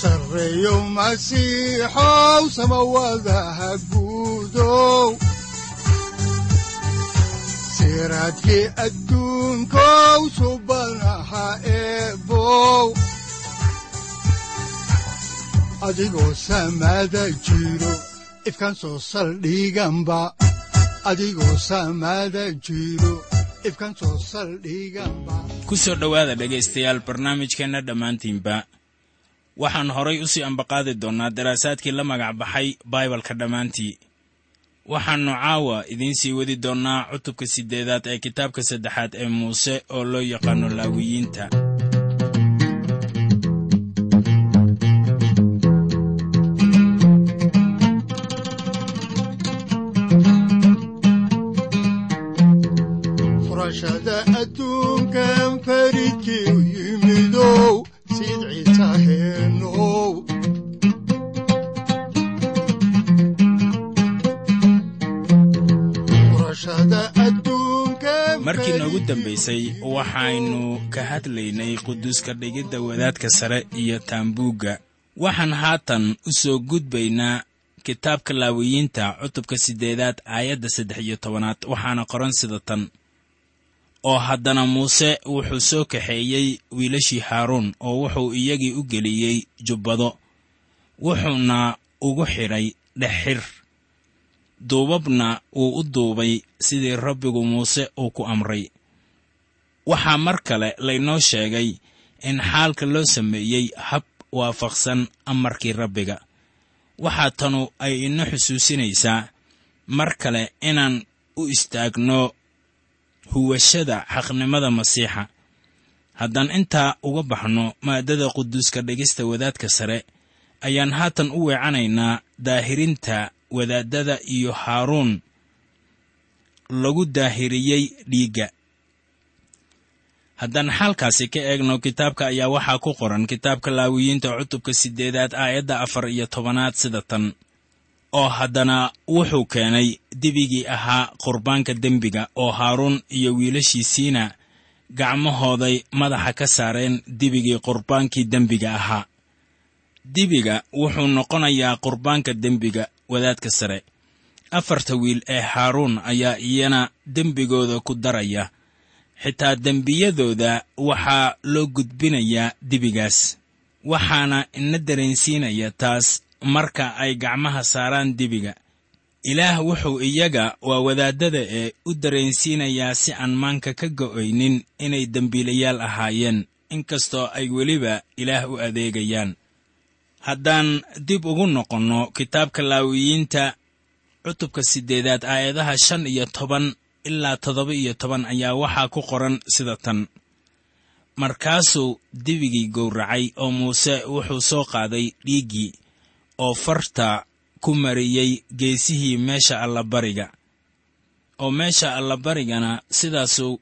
sareyow masiixow samawadaha guudow siraadkii adduunkow ku soo dhowaada dhegaystayaal barnaamijkeenna dhammaantiinba waxaan horay u sii ambaqaadi doonnaa daraasaadkii la magac baxay baibalka dhammaantii. Waxaannu caawa idiin sii wadi doonnaa cutubka siddeedaad ee kitaabka saddexaad ee muuse oo loo yaqaano laawiyiinta dambaysay waxaynu ka hadlaynay quduuska dhigidda wadaadka sare iyo taambuugga. Waxaan haatan u soo gudbaynaa kitaabka laawiyiinta cutubka siddeedaad aayadda saddex iyo tobanaad waxaana qoran sida tan. Oo haddana muuse wuxuu soo kaxeeyey wiilashii haaruun oo wuxuu iyagii u geliyey jubbado. Wuxuuna ugu xidhay dhexxir. Duubabna wuu u duubay sidii rabbigu muuse uu ku amray waxaa mar kale laynoo sheegay in xaalka loo sameeyey hab waafaqsan amarkii rabbiga. Waxaa tanu ay ina xusuusinaysaa mar kale inaan u istaagno huwashada xaqnimada masiixa. Haddaan intaa uga baxno maaddada quduuska dhigista wadaadka sare ayaan haatan u weecanaynaa daahirinta wadaaddada iyo haaruun lagu daahiriyey dhiigga haddaan xaalkaasi ka eegno kitaabka ayaa waxaa ku qoran kitaabka laawiyiinta cutubka siddeedaad aayadda afar iyo tobanaad sida tan oo haddana wuxuu keenay dibigii ahaa qurbaanka dembiga oo haaruun iyo wiilashiisiina gacmahooday madaxa ka saareen dibigii qurbaankii dembiga ahaa. Dibiga wuxuu noqonayaa qurbaanka dembiga wadaadka sare. Afarta wiil ee haaruun ayaa iyana dembigooda ku daraya xitaa dembiyadooda waxaa loo gudbinayaa dibigaas. Waxaana ina dareensiinaya taas marka ay gacmaha saaraan dibiga. Ilaah wuxuu iyaga waa wadaaddada ee u dareensiinayaa si aan maanka ka go'aynin inay dembiilayaal ahaayeen inkastoo ay weliba ilaah u adeegayaan. Haddaan dib ugu noqonno kitaabka laawiyiinta cutubka siddeedaad aayadaha shan iyo toban ilaa toddoba iyo toban ayaa waxaa ku qoran sida tan. Markaasuu dibigii gowracay oo muuse wuxuu soo qaaday dhiiggii oo farta ku mariyey geesihii meesha allabariga oo meesha allabarigana sidaasuu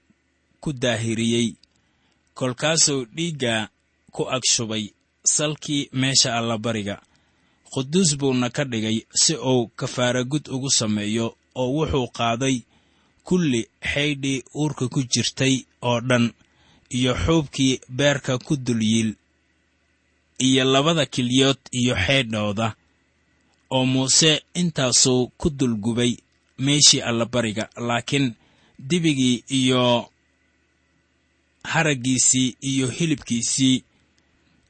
ku daahiriyey kolkaasuu dhiigga ku agshubay salkii meesha allabariga. Quduus buuna ka dhigay si uu kafaaragud ugu sameeyo oo wuxuu qaaday kulli xaydhii uurka ku jirtay oo dhan iyo xuubkii beerka ku dulyiil iyo labada kilyood iyo xeedhooda oo muuse intaasuu ku dulgubay meeshii allabariga. Laakiin dibigii iyo haraggiisii iyo hilibkiisii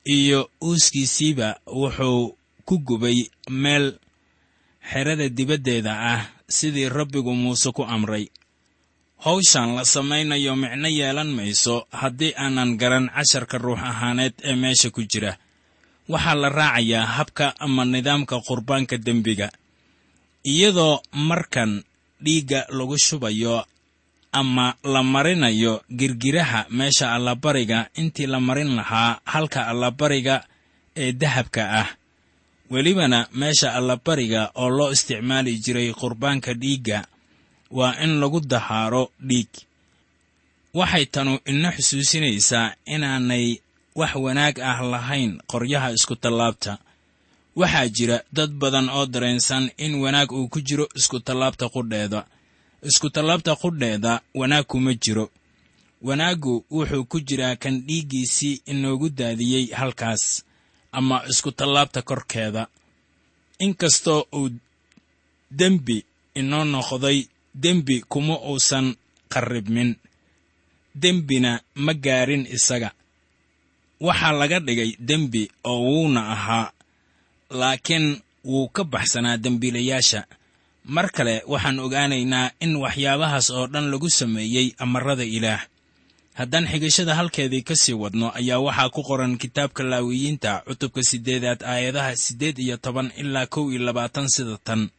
iyo uuskiisiiba wuxuu ku gubay meel xerada dibaddeeda ah sidii rabbigu muuse ku amray hawshan la samaynayo micno yeelan mayso haddii aanan garan casharka ruux ahaaneed ee meesha ku jira. Waxaa la raacayaa habka ama nidaamka qurbaanka dembiga. Iyadoo markan dhiigga lagu shubayo ama la marinayo girgiraha meesha allabariga intii la marin lahaa halka allabariga ee dahabka ah. Welibana meesha allabariga oo loo isticmaali jiray qurbaanka dhiigga waa in lagu dahaaro dhiig. Waxay tanu ina xusuusinaysaa inaanay wax wanaag ah lahayn qoryaha iskutallaabta waxaa jira dad badan oo dareensan in wanaag uu ku jiro iskutallaabta qudheeda. Iskutallaabta qudheeda wanaag kuma jiro. Wanaaggu wuxuu ku jiraa kan dhiiggiisii inoogu daadiyey halkaas ama iskutallaabta korkeeda. Inkastoo uu dembi inoo noqday dembi kuma uusan qarribmin. Dembina ma gaarin isaga. Waxaa laga dhigay dembi oo wuuna ahaa laakiin wuu ka baxsanaa dembiilayaasha. Mar kale waxaan ogaanaynaa in waxyaabahaas oo dhan lagu sameeyey amarada ilaah. Haddaan xigashada halkeedii ka sii wadno ayaa waxaa ku qoran kitaabka laawiyiinta cutubka siddeedaad aayadaha siddeed iyo toban ilaa kow iyo labaatan sida tan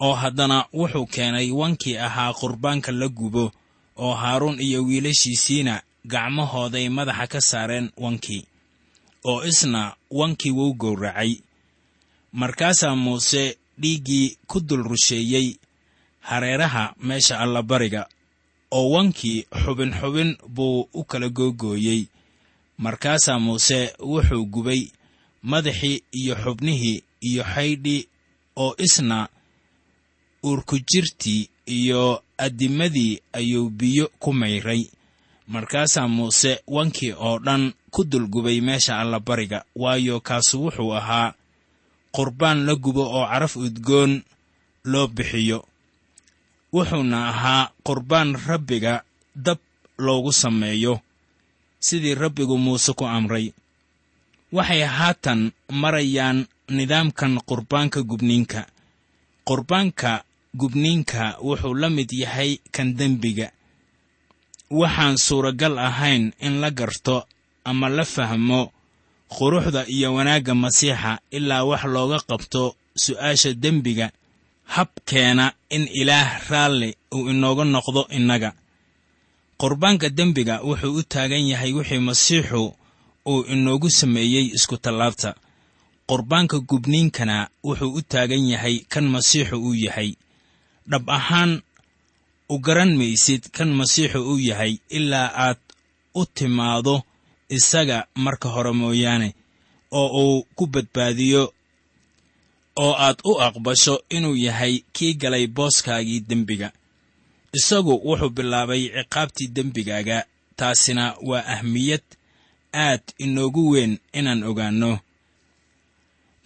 oo haddana wuxuu keenay wankii ahaa qurbaanka la gubo oo haaruun iyo wiilashiisiina gacmahooday madaxa ka saareen wankii oo isna wankii wuu gowracay. Markaasaa muuse dhiiggii ku dul rusheeyey hareeraha meesha allabariga oo wankii xubin xubin buu u kala googooyey. Markaasaa muuse wuxuu gubay madaxii iyo xubnihii iyo xaydhii oo isna uurkujirtii iyo addimadii ayuu biyo ku mayray. Markaasaa muuse wankii oo dhan ku dulgubay meesha allabariga waayo kaasu wuxuu ahaa qurbaan la gubo oo caraf udgoon loo bixiyo. Wuxuuna ahaa qurbaan rabbiga dab loogu sameeyo sidii rabbigu muuse ku amray. Waxay haatan marayaan nidaamkan qurbaanka gubniinka. Qurbaanka gubniinka wuxuu la mid yahay kan dembiga. Waxaan suuragal ahayn in la garto ama la fahmo quruxda iyo wanaagga masiixa ilaa wax looga qabto su'aasha dembiga habkeena in ilaah raalli uu inooga noqdo innaga. Qurbaanka dembiga wuxuu u taagan yahay wixii masiixu uu inoogu sameeyey iskutallaabta qurbaanka gubniinkana wuxuu u taagan yahay kan masiixu uu yahay dhab ahaan u garan maysid kan masiixu uu yahay ilaa aad u timaado isaga marka hore mooyaane oo uu ku badbaadiyo oo aad u aqbasho inuu yahay kii galay booskaagii dembiga. Isagu wuxuu bilaabay ciqaabtii dembigaaga taasina waa ahmiyad aad inoogu weyn inaan ogaanno.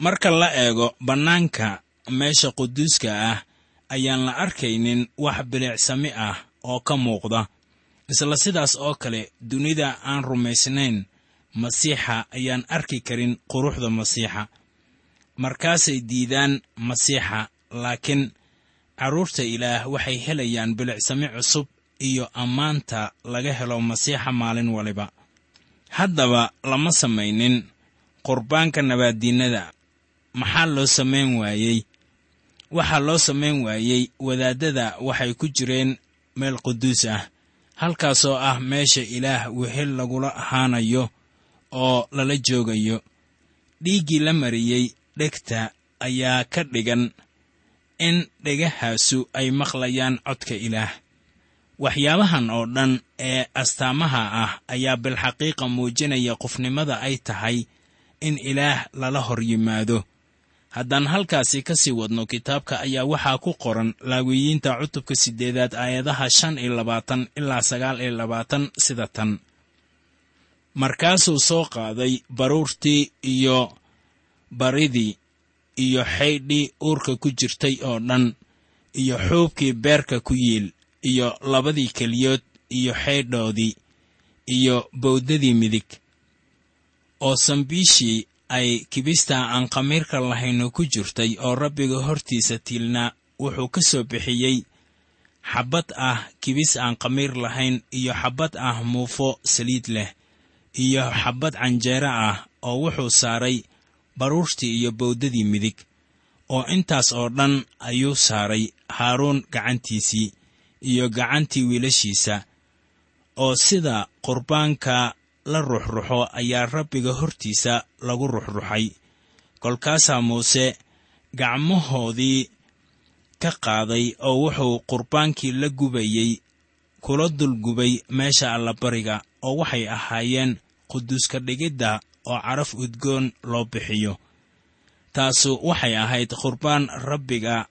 Marka la eego bannaanka meesha quduuska ah ayaan la arkaynin wax bilicsami ah oo ka muuqda isla sidaas oo kale dunida aan rumaysnayn masiixa ayaan arki karin quruxda masiixa. Markaasay diidaan masiixa laakiin carruurta ilaah waxay helayaan bilicsami cusub iyo ammaanta laga helo masiixa maalin waliba. Haddaba lama samaynin qurbaanka nabaaddiinnada maxaa loo samayn waayey waxaa loo samayn waayey wadaaddada waxay ku jireen meel quduus ah halkaasoo ah meesha ilaah wehel lagula ahaanayo oo lala joogayo. Dhiiggii la mariyey dhegta ayaa ka dhigan in dhegahaasu ay maqlayaan codka ilaah. Waxyaabahan oo dhan ee astaamaha ah ayaa bilxaqiiqa muujinaya qofnimada ay tahay in ilaah lala hor yimaado haddaan halkaasi ka sii wadno kitaabka ayaa waxaa ku qoran laawiyiinta cutubka siddeedaad aayadaha shan iyo labaatan ilaa sagaal iyo labaatan sida tan. Markaasuu soo qaaday baruurtii iyo baridii iyo xaydhii uurka ku jirtay oo dhan iyo xuubkii beerka ku yiil iyo labadii keliyood iyo xaydhoodii iyo bowdadii midig oo sambiishii ay kibista aan khamiirka lahayno ku jirtay oo rabbiga hortiisa tiilnaa wuxuu ka soo bixiyey xabbad ah kibis aan khamiir lahayn iyo xabbad ah muufo saliid leh iyo xabbad canjeero ah oo wuxuu saaray baruurtii iyo bowdadii midig. Oo intaas oo dhan ayuu saaray haaruun gacantiisii iyo gacantii wiilashiisa. Oo sida qurbaanka la ruxruxo ayaa rabbiga hortiisa lagu ruxruxay. kolkaasaa muuse gacmahoodii ka qaaday oo wuxuu qurbaankii la gubayey kula dulgubay meesha allabariga oo waxay ahaayeen quduuska dhigidda oo caraf udgoon loo bixiyo. taasu waxay ahayd qurbaan rabbiga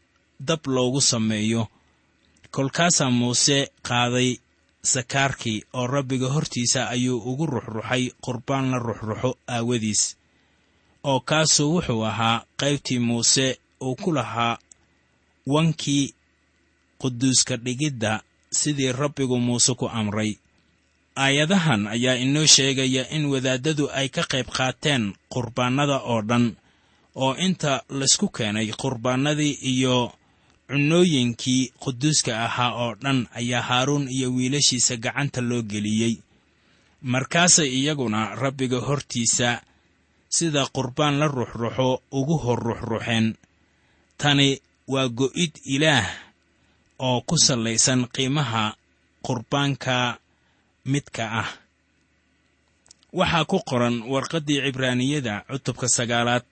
dab loogu sameeyo. kolkaasaa muuse qaaday sakaarkii oo rabbiga hortiisa ayuu ugu ruxruxay qurbaan la ruxruxo aawadiis oo kaasuu wuxuu ahaa qaybtii muuse uu ku lahaa wankii quduuska dhigidda sidii rabbigu muuse ku amray. Aayadahan ayaa inoo sheegaya in wadaaddadu ay ka qayb qaateen qurbaannada oo dhan oo inta laysku keenay qurbaannadii iyo cunnooyinkii quduuska ahaa oo dhan ayaa haaruun iyo wiilashiisa gacanta loo geliyey. Markaasay iyaguna rabbiga hortiisa sida qurbaan la ruxruxo ugu hor ruxruxeen tani waa go'id ilaah oo ku sallaysan qiimaha qurbaanka midka ah. Waxaa ku qoran warqaddii cibraaniyada cutubka sagaalaad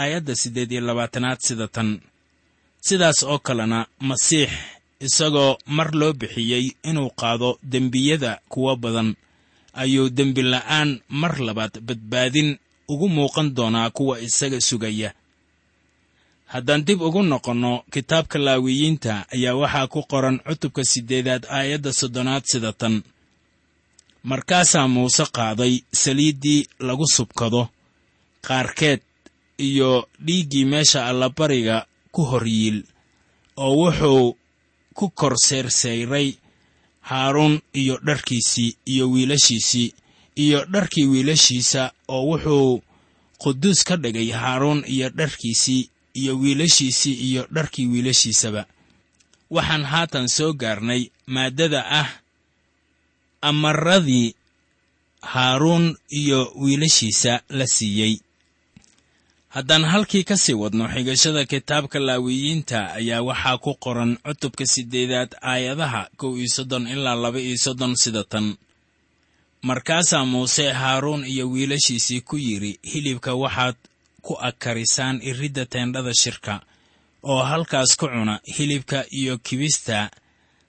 aayadda siddeed iyo labaatanaad sida tan sidaas oo kalena masiix isagoo mar loo bixiyey inuu qaado dembiyada kuwa badan ayuu dembi la'aan mar labaad badbaadin ugu muuqan doonaa kuwa isaga sugaya. Haddaan dib ugu noqonno kitaabka laawiyiinta ayaa waxaa ku qoran cutubka siddeedaad aayadda soddonaad sida tan. Markaasaa muuse qaaday saliiddii lagu subkado qaarkeed iyo dhiiggii meesha allabariga ku hor yiil oo wuxuu ku kor seerseyray haaruun iyo dharkiisii iyo wiilashiisii iyo dharkii wiilashiisa oo wuxuu quduus ka dhigay haaruun iyo dharkiisii iyo wiilashiisii iyo dharkii wiilashiisaba. Waxaan haatan soo gaarnay maaddada ah amaradii haaruun iyo wiilashiisa la siiyey haddaan halkii ka sii wadno xigashada kitaabka laawiyiinta ayaa waxaa ku qoran cutubka siddeedaad aayadaha kow iyo soddon ilaa laba iyo soddon sida tan. Markaasaa muuse haaruun iyo wiilashiisii ku yidhi hilibka waxaad ku akarisaan iridda teendhada shirka oo halkaas ku cuna hilibka iyo kibista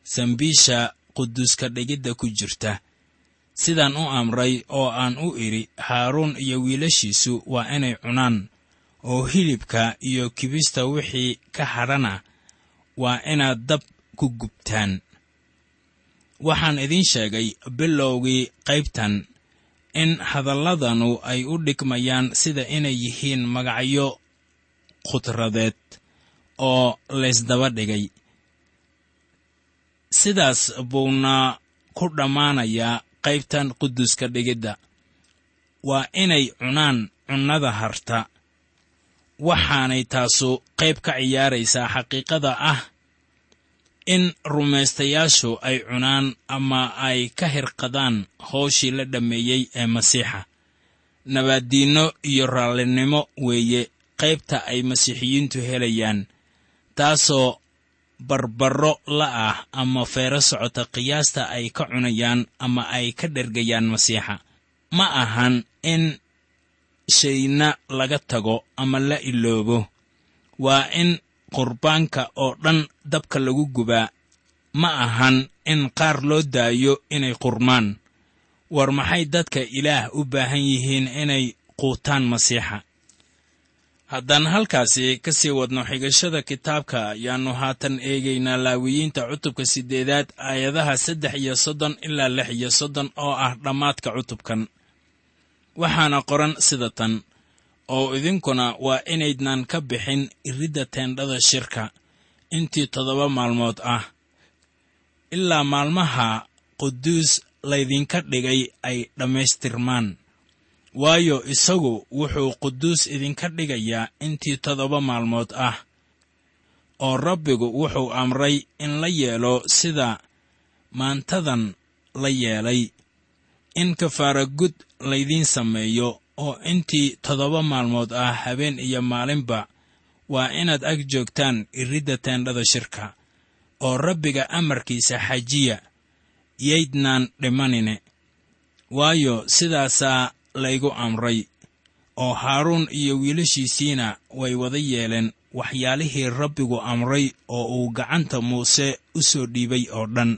sambiisha quduuska dhigidda ku jirta. Sidaan u amray oo aan u idhi haaruun iyo wiilashiisu waa inay cunaan oo hilibka iyo kibista wixii ka hadhana waa inaad dab ku gubtaan. Waxaan idiin sheegay bilowgii qaybtan in hadalladanu ay u dhigmayaan sida inay yihiin magacyo khudradeed oo laysdaba dhigay. Sidaas buuna ku dhammaanayaa qaybtan quduuska dhigidda. Waa inay cunaan cunnada harta waxaanay taasu qayb ka ciyaaraysaa xaqiiqada ah in rumaystayaashu ay cunaan ama ay ka hirqadaan howshii la dhammeeyey ee masiixa. Nabaaddiinno iyo raallinimo weeye qaybta ay masiixiyiintu helayaan taasoo barbarro la ah ama feero socota qiyaasta ay ka cunayaan ama ay ka dhergayaan masiixa. Ma ahan in shayna laga tago ama la iloobo. Waa in qurbaanka oo dhan dabka lagu gubaa. Ma ahan in qaar loo daayo inay qurmaan. War maxay dadka ilaah u baahan yihiin inay quutaan masiixa? Haddaan halkaasi ka sii wadno xigashada kitaabka ayaannu haatan eegaynaa laawiyiinta cutubka siddeedaad aayadaha saddex iyo soddon ilaa lix iyo soddon oo ah dhammaadka cutubkan waxaana qoran sida tan oo idinkuna waa inaydnan ka bixin iridda teendhada shirka intii toddoba maalmood ah. Ilaa maalmaha quduus laydinka dhigay ay dhammaystirmaan. Waayo isagu wuxuu quduus idinka dhigayaa intii toddoba maalmood ah oo rabbigu wuxuu amray in la yeelo sida maantadan la yeelay in kafaaragud laydiin sameeyo oo intii toddoba maalmood ah habeen iyo maalinba waa inaad ag joogtaan iridda teendhada shirka oo rabbiga amarkiisa xajiya yaydnaan dhimanine. Waayo sidaasaa laygu amray oo haaruun iyo wiilashiisiina way wada yeeleen waxyaalihii rabbigu amray oo uu gacanta muuse u soo dhiibay oo dhan.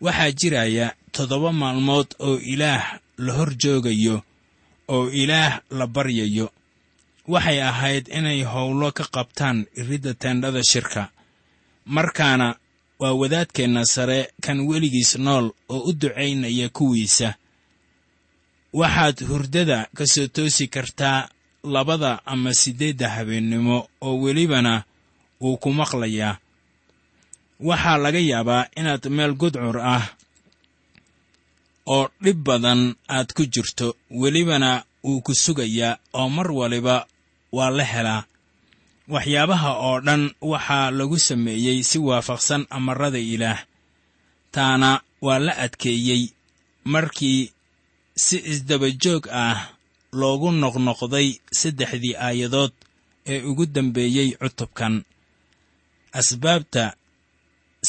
Waxaa jiraya toddoba maalmood oo ilaah la hor joogayo oo ilaah la baryayo. Waxay ahayd inay howlo ka qabtaan iridda teendhada shirka. Markaana waa wadaadkeenna sare kan weligiis nool oo u ducaynaya kuwiisa. Waxaad hurdada ka soo toosi kartaa labada ama siddeedda habeennimo oo welibana wuu ku maqlayaa. Waxaa laga yaabaa inaad meel gudcur ah oo dhib badan aad ku jirto welibana wuu ku sugayaa oo mar waliba waa la helaa. Waxyaabaha oo dhan waxaa lagu sameeyey si waafaqsan amarada ilaah. Taana waa la adkeeyey markii si isdabajoog ah loogu noqnoqday saddexdii aayadood ee ugu dambeeyey cutubkan. Asbaabta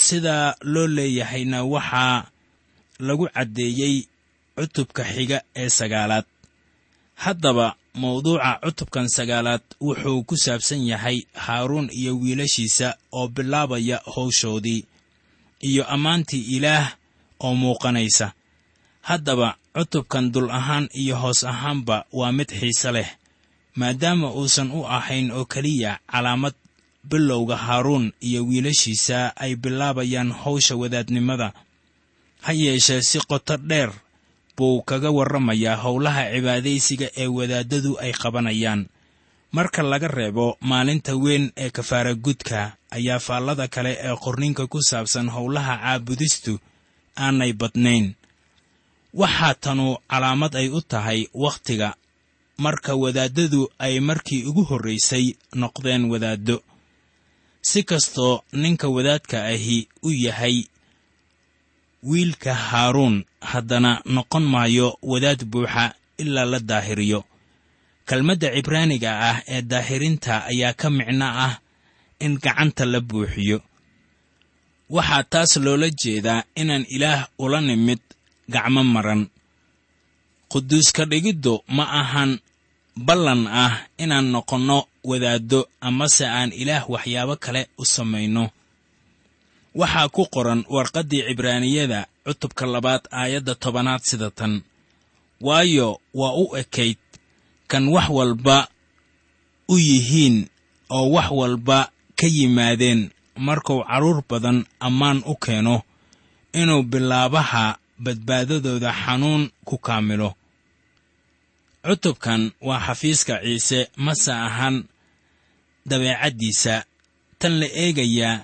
sidaa loo leeyahayna waxaa lagu caddeeyey cutubka xiga ee sagaalaad. Haddaba mawduuca cutubkan sagaalaad wuxuu ku saabsan yahay haaruun iyo wiilashiisa oo bilaabaya howshoodii iyo ammaantii ilaah oo muuqanaysa. Haddaba cutubkan dul ahaan iyo hoos ahaanba waa mid xiise leh maadaama uusan u ahayn oo keliya calaamad bilowga haaruun iyo wiilashiisa ay bilaabayaan howsha wadaadnimada ha yeeshee si qoto dheer buu kaga warramayaa howlaha cibaadaysiga ee wadaaddadu ay qabanayaan. Marka laga reebo maalinta weyn ee kafaara gudka ayaa faallada kale ee qorninka ku saabsan howlaha caabudistu aanay badnayn. Waxaa tanu calaamad ay u tahay wakhtiga marka wadaaddadu ay markii ugu horraysay noqdeen wadaaddo. Si kastoo ninka wadaadka ahi u yahay wiilka haaruun haddana noqon maayo wadaad buuxa ilaa la daahiriyo. Kelmadda cibraaniga ah ee daahirinta ayaa ka micno ah in gacanta la buuxiyo. Waxaa taas loola jeedaa inaan ilaah ula nimid gacmo maran. Quduuska dhigiddu ma ahan ballan ah inaan noqonno wadaaddo amase aan ilaah waxyaabo kale u samayno waxaa ku qoran warqaddii cibraaniyada cutubka labaad aayadda tobanaad sida tan. Waayo waa u ekayd kan wax walba u yihiin oo wax walba ka yimaadeen. Markuu carruur badan ammaan u keeno inuu bilaabaha badbaadadooda xanuun ku kaamilo. Cutubkan waa xafiiska ciise mase ahan dabeecaddiisa. Tan la eegayaa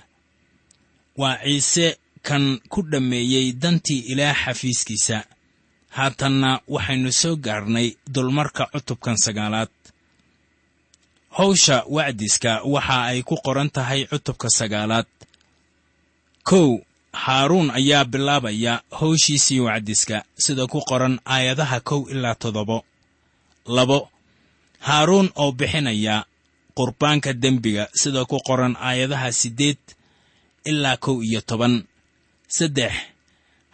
waa ciise kan ku dhammeeyey dantii ilaah xafiiskiisa. Haatanna waxaynu soo gaarnay dulmarka cutubkan sagaalaad. Howsha wacdiska waxa ay ku qoran tahay cutubka sagaalaad. Kow haaruun ayaa bilaabaya howshiisii wacdiska sida ku qoran aayadaha kow ilaa toddobo. Labo haaruun oo bixinaya qurbaanka dembiga sida ku qoran aayadaha siddeed ilaa kow iyo toban. Saddex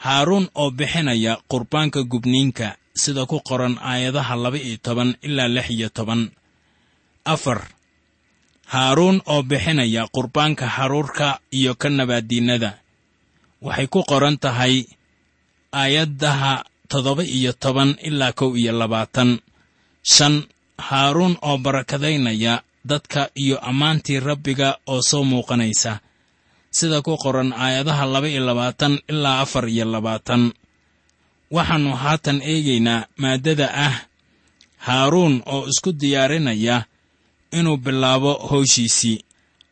haaruun oo bixinaya qurbaanka gubniinka sida ku qoran aayadaha laba iyo toban ilaa lix iyo toban. Afar haaruun oo bixinaya qurbaanka haruurka iyo ka nabaaddiinnada. Waxay ku qoran tahay aayadaha toddoba iyo toban ilaa kow iyo labaatan. Shan haaruun oo barakadaynaya dadka iyo ammaantii rabbiga oo soo muuqanaysa sida ku qoran aayadaha laba iyo labaatan ilaa afar iyo labaatan. Waxaannu haatan eegaynaa maaddada ah haaruun oo isku diyaarinaya inuu bilaabo howshiisii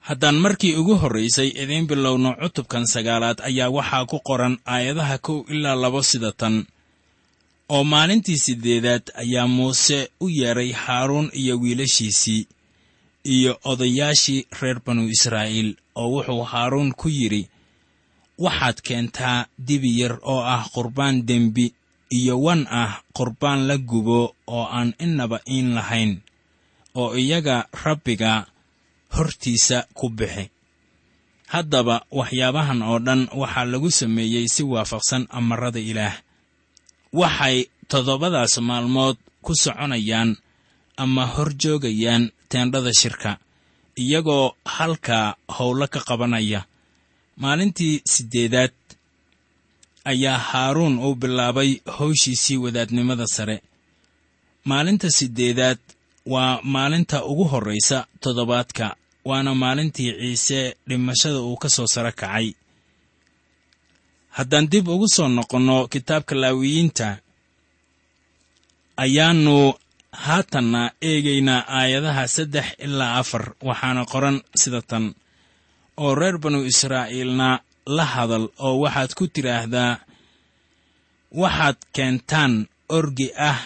haddaan markii ugu horraysay idiin bilowno cutubkan sagaalaad ayaa waxaa ku qoran aayadaha kow ilaa labo sida tan. Oo maalintii siddeedaad ayaa muuse u yeedhay haaruun iyo wiilashiisii iyo odayaashii reer banu israa'iil oo wuxuu haaruun ku yidhi waxaad keentaa dibi yar oo ah qurbaan dembi iyo wan ah qurbaan la gubo oo aan innaba iin lahayn oo iyaga rabbiga hortiisa ku bixi. Haddaba waxyaabahan oo dhan waxaa lagu sameeyey si waafaqsan amarada ilaah. Waxay toddobadaas maalmood ku soconayaan ama hor joogayaan teendhada shirka iyagoo halkaa howlo ka qabanaya. Maalintii siddeedaad ayaa haaruun uu bilaabay howshiisii wadaadnimada sare. Maalinta siddeedaad waa maalinta ugu horraysa toddobaadka waana maalintii ciise dhimashada uu ka soo saro kacay. Haddaan dib ugu soo noqonno kitaabka laawiyiinta ayaannu haatanna eegaynaa aayadaha saddex ilaa afar waxaana qoran sida tan. Oo reer banu israa'iilna la hadal oo waxaad ku tidhaahdaa waxaad keentaan orgi ah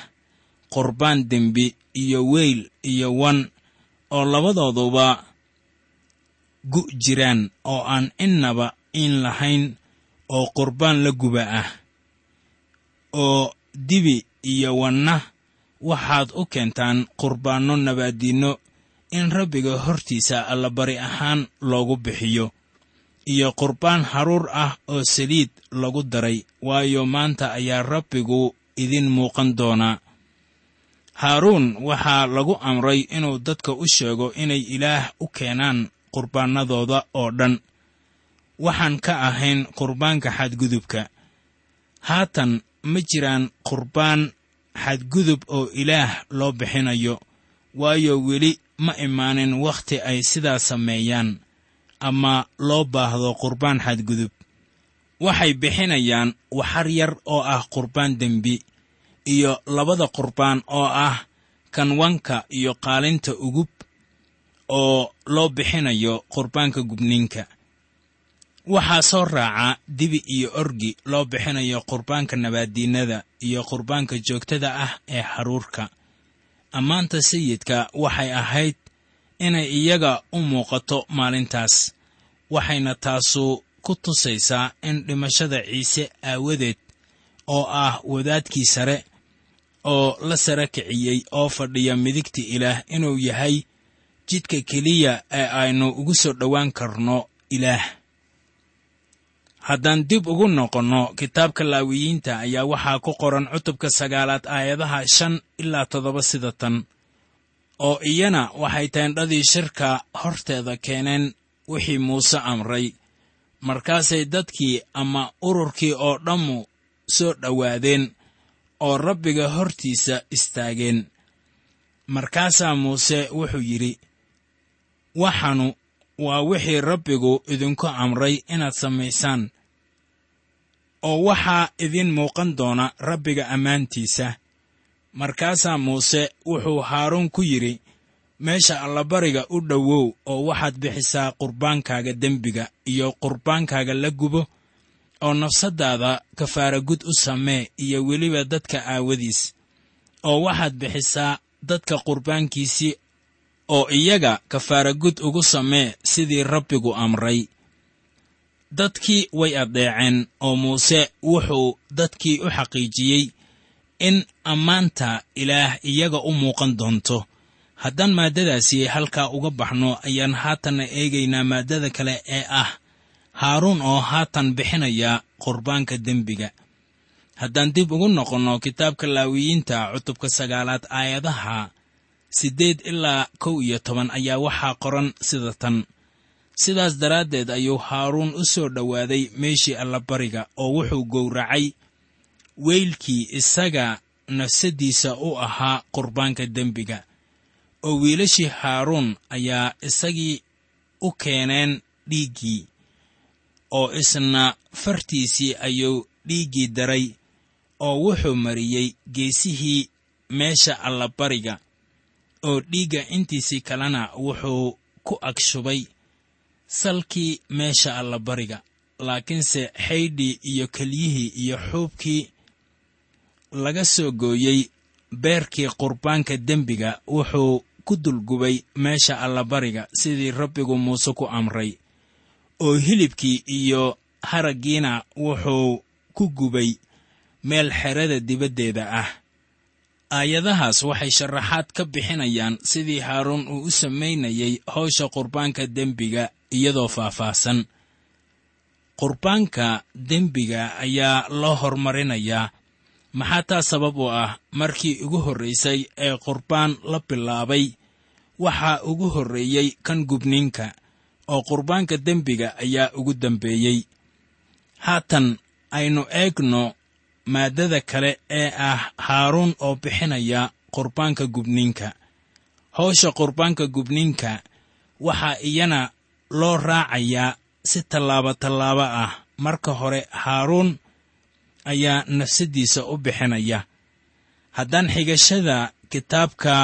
qurbaan dembi iyo weyl iyo wan oo labadooduba gu' jiraan oo aan innaba iin lahayn oo qurbaan la guba ah oo dibi iyo wanna waxaad u keentaan qurbaanno nabaaddiinno in rabbiga hortiisa allabari ahaan loogu bixiyo iyo qurbaan haruur ah oo saliid lagu daray waayo maanta ayaa rabbigu idin muuqan doonaa. Haaruun waxaa lagu amray inuu dadka u sheego inay ilaah u keenaan qurbaannadooda oo dhan. Waxaan ka ahayn qurbaanka xadgudubka. Haatan ma jiraan qurbaan xadgudub oo ilaah loo bixinayo waayo weli ma imaanin wakhti ay sidaa sameeyaan ama loo baahdo qurbaan xadgudub waxay bixinayaan waxar yar oo ah qurbaan dembi iyo labada qurbaan oo ah kanwanka iyo qaalinta ugub oo loo bixinayo qurbaanka gubniinka waxaa soo raaca dibi iyo orgi loo bixinayo qurbaanka nabaaddiinnada iyo qurbaanka joogtada ah ee haruurka ammaanta sayidka waxay ahayd inay iyaga u muuqato maalintaas waxayna taasu ku tusaysaa in dhimashada ciise aawadeed oo ah wadaadkii sare oo la sara kiciyey oo fadhiya midigta ilaah inuu yahay jidka keliya ee aynu ugu soo dhowaan karno ilaah haddaan dib ugu noqonno kitaabka laawiyiinta ayaa waxaa ku qoran cutubka sagaalaad aayadaha shan ilaa toddoba sida tan oo iyana waxay teendhadii shirka horteeda keeneen wixii muuse amray. Markaasay dadkii ama ururkii oo dhammu soo dhowaadeen oo rabbiga hortiisa istaageen. Markaasaa muuse wuxuu yidhi waxanu waa wixii rabbigu idinku amray inaad samaysaan oo waxaa idiin muuqan doona rabbiga ammaantiisa. Markaasaa muuse wuxuu haaruun ku yidhi meesha allabariga u dhowow oo waxaad bixisaa qurbaankaaga dembiga iyo qurbaankaaga la gubo oo nafsaddaada kafaaragud u samee iyo weliba dadka aawadiis oo waxaad bixisaa dadka qurbaankiisii oo iyaga kafaaragud ugu samee sidii rabbigu amray. Dadkii way addeeceen oo muuse wuxuu dadkii u xaqiijiyey in ammaanta ilaah iyaga u muuqan doonto. Haddaan maaddadaasi halkaa uga baxno ayaan haatanna eegaynaa maaddada kale ee ah haaruun oo haatan bixinaya qurbaanka dembiga. Haddaan dib ugu noqonno kitaabka laawiyiinta cutubka sagaalaad aayadaha siddeed ilaa kow iyo toban ayaa waxaa qoran sida tan. Sidaas daraaddeed ayuu haaruun u soo dhowaaday meeshii allabariga oo wuxuu gowracay weylkii isaga nafsaddiisa u ahaa qurbaanka dembiga oo wiilashii haaruun ayaa isagii u keeneen dhiiggii oo isna fartiisii ayuu dhiiggii daray oo wuxuu mariyey geesihii meesha allabariga oo dhiigga intiisii kalena wuxuu ku agshubay salkii meesha allabariga laakiinse xaydhii iyo kelyihii iyo xuubkii laga soo gooyey beerkii qurbaanka dembiga wuxuu ku dulgubay meesha allabariga sidii rabbigu muuse ku amray oo hilibkii iyo haraggiina wuxuu ku gubay meel xerada dibaddeeda ah aayadahaas waxay sharaxaad ka bixinayaan sidii haaruun uu u samaynayay howsha qurbaanka dembiga iyadoo faahfaahsan. Qurbaanka dembiga ayaa loo hormarinayaa maxaa taa sabab u ah? Markii ugu horraysay ee qurbaan la bilaabay waxaa ugu horreeyey kan gubniinka oo qurbaanka dembiga ayaa ugu dambeeyey haatan aynu eegno maaddada kale ee ah haaruun oo bixinaya qurbaanka gubniinka. Hawsha qurbaanka gubniinka waxaa iyana loo raacayaa si tallaabo tallaabo ah. Marka hore haaruun ayaa nafsaddiisa u bixinaya. Haddaan xigashada kitaabka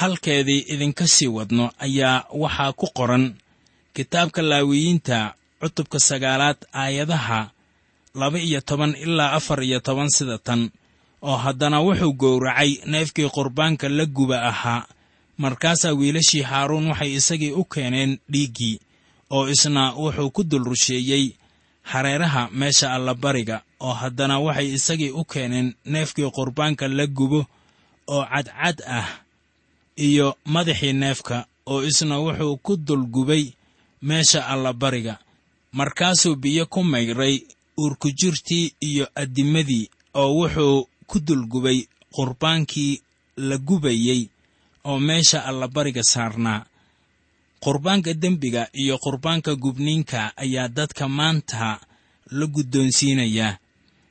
halkeedii idinka sii wadno ayaa waxaa ku qoran kitaabka laawiyiinta cutubka sagaalaad aayadaha laba iyo toban ilaa afar iyo toban sida tan oo haddana wuxuu gowracay neefkii qurbaanka la guba ahaa. Markaasaa wiilashii haaruun waxay isagii u keeneen dhiiggii oo isna wuxuu ku dul rusheeyey hareeraha meesha allabariga oo haddana waxay isagii u keeneen neefkii qurbaanka la gubo oo cadcad ah iyo madaxii neefka oo isna wuxuu ku dulgubay meesha allabariga. Markaasuu biyo ku mayray uurkujirtii iyo addimadii oo wuxuu ku dulgubay qurbaankii la gubayey oo meesha allabariga saarnaa. Qurbaanka dembiga iyo qurbaanka gubniinka ayaa dadka maanta la guddoonsiinayaa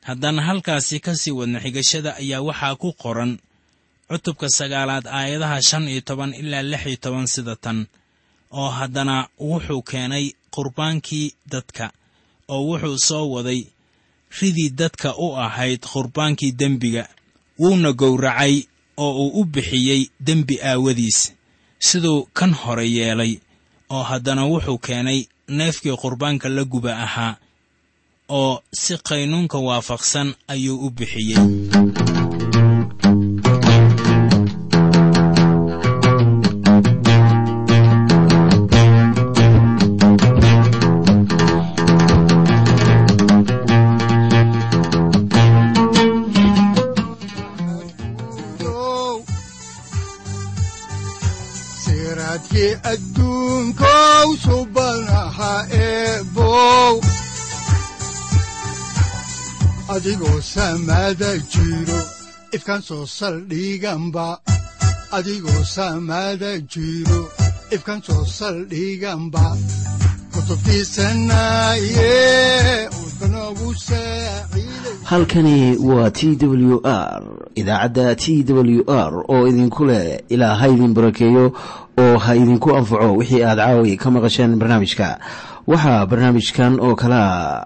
haddana halkaasi ka sii wadna xigashada ayaa waxaa ku qoran cutubka sagaalaad aayadaha shan iyo toban ilaa lix iyo toban sida tan oo haddana wuxuu keenay qurbaankii dadka oo wuxuu soo waday ridii dadka u ahayd qurbaankii dembiga. Wuuna gowracay oo uu u bixiyey dembi aawadiis. Siduu kan hore yeelay oo haddana wuxuu keenay neefkii qurbaanka la guba ahaa oo si qaynuunka waafaqsan ayuu u bixiyey adigoo samaada jiro ifkan soo saldhiganba adigoo samaada jiro ifkan soo saldhiganba halkani waa t w r idaacadda t w r oo idinku leh ilaa ha idin barakeeyo oo ha idinku anfaco wixii aad caawi ka maqasheen barnaamijka. Waxaa barnaamijkan oo kalea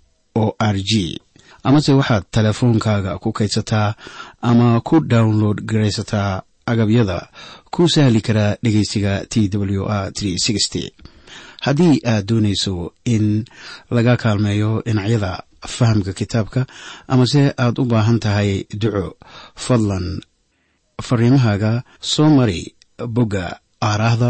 o r g. Amase waxaad teleefoonkaaga ku kaydsataa ama ku download garaysataa agabyada. Ku sahli karaa dhegeysiga t w r haddii aad doonayso in laga kaalmeeyo dhinacyada fahamka kitaabka amase aad u baahan tahay duco fadlan fariimahaaga soo mari bogga aaraahda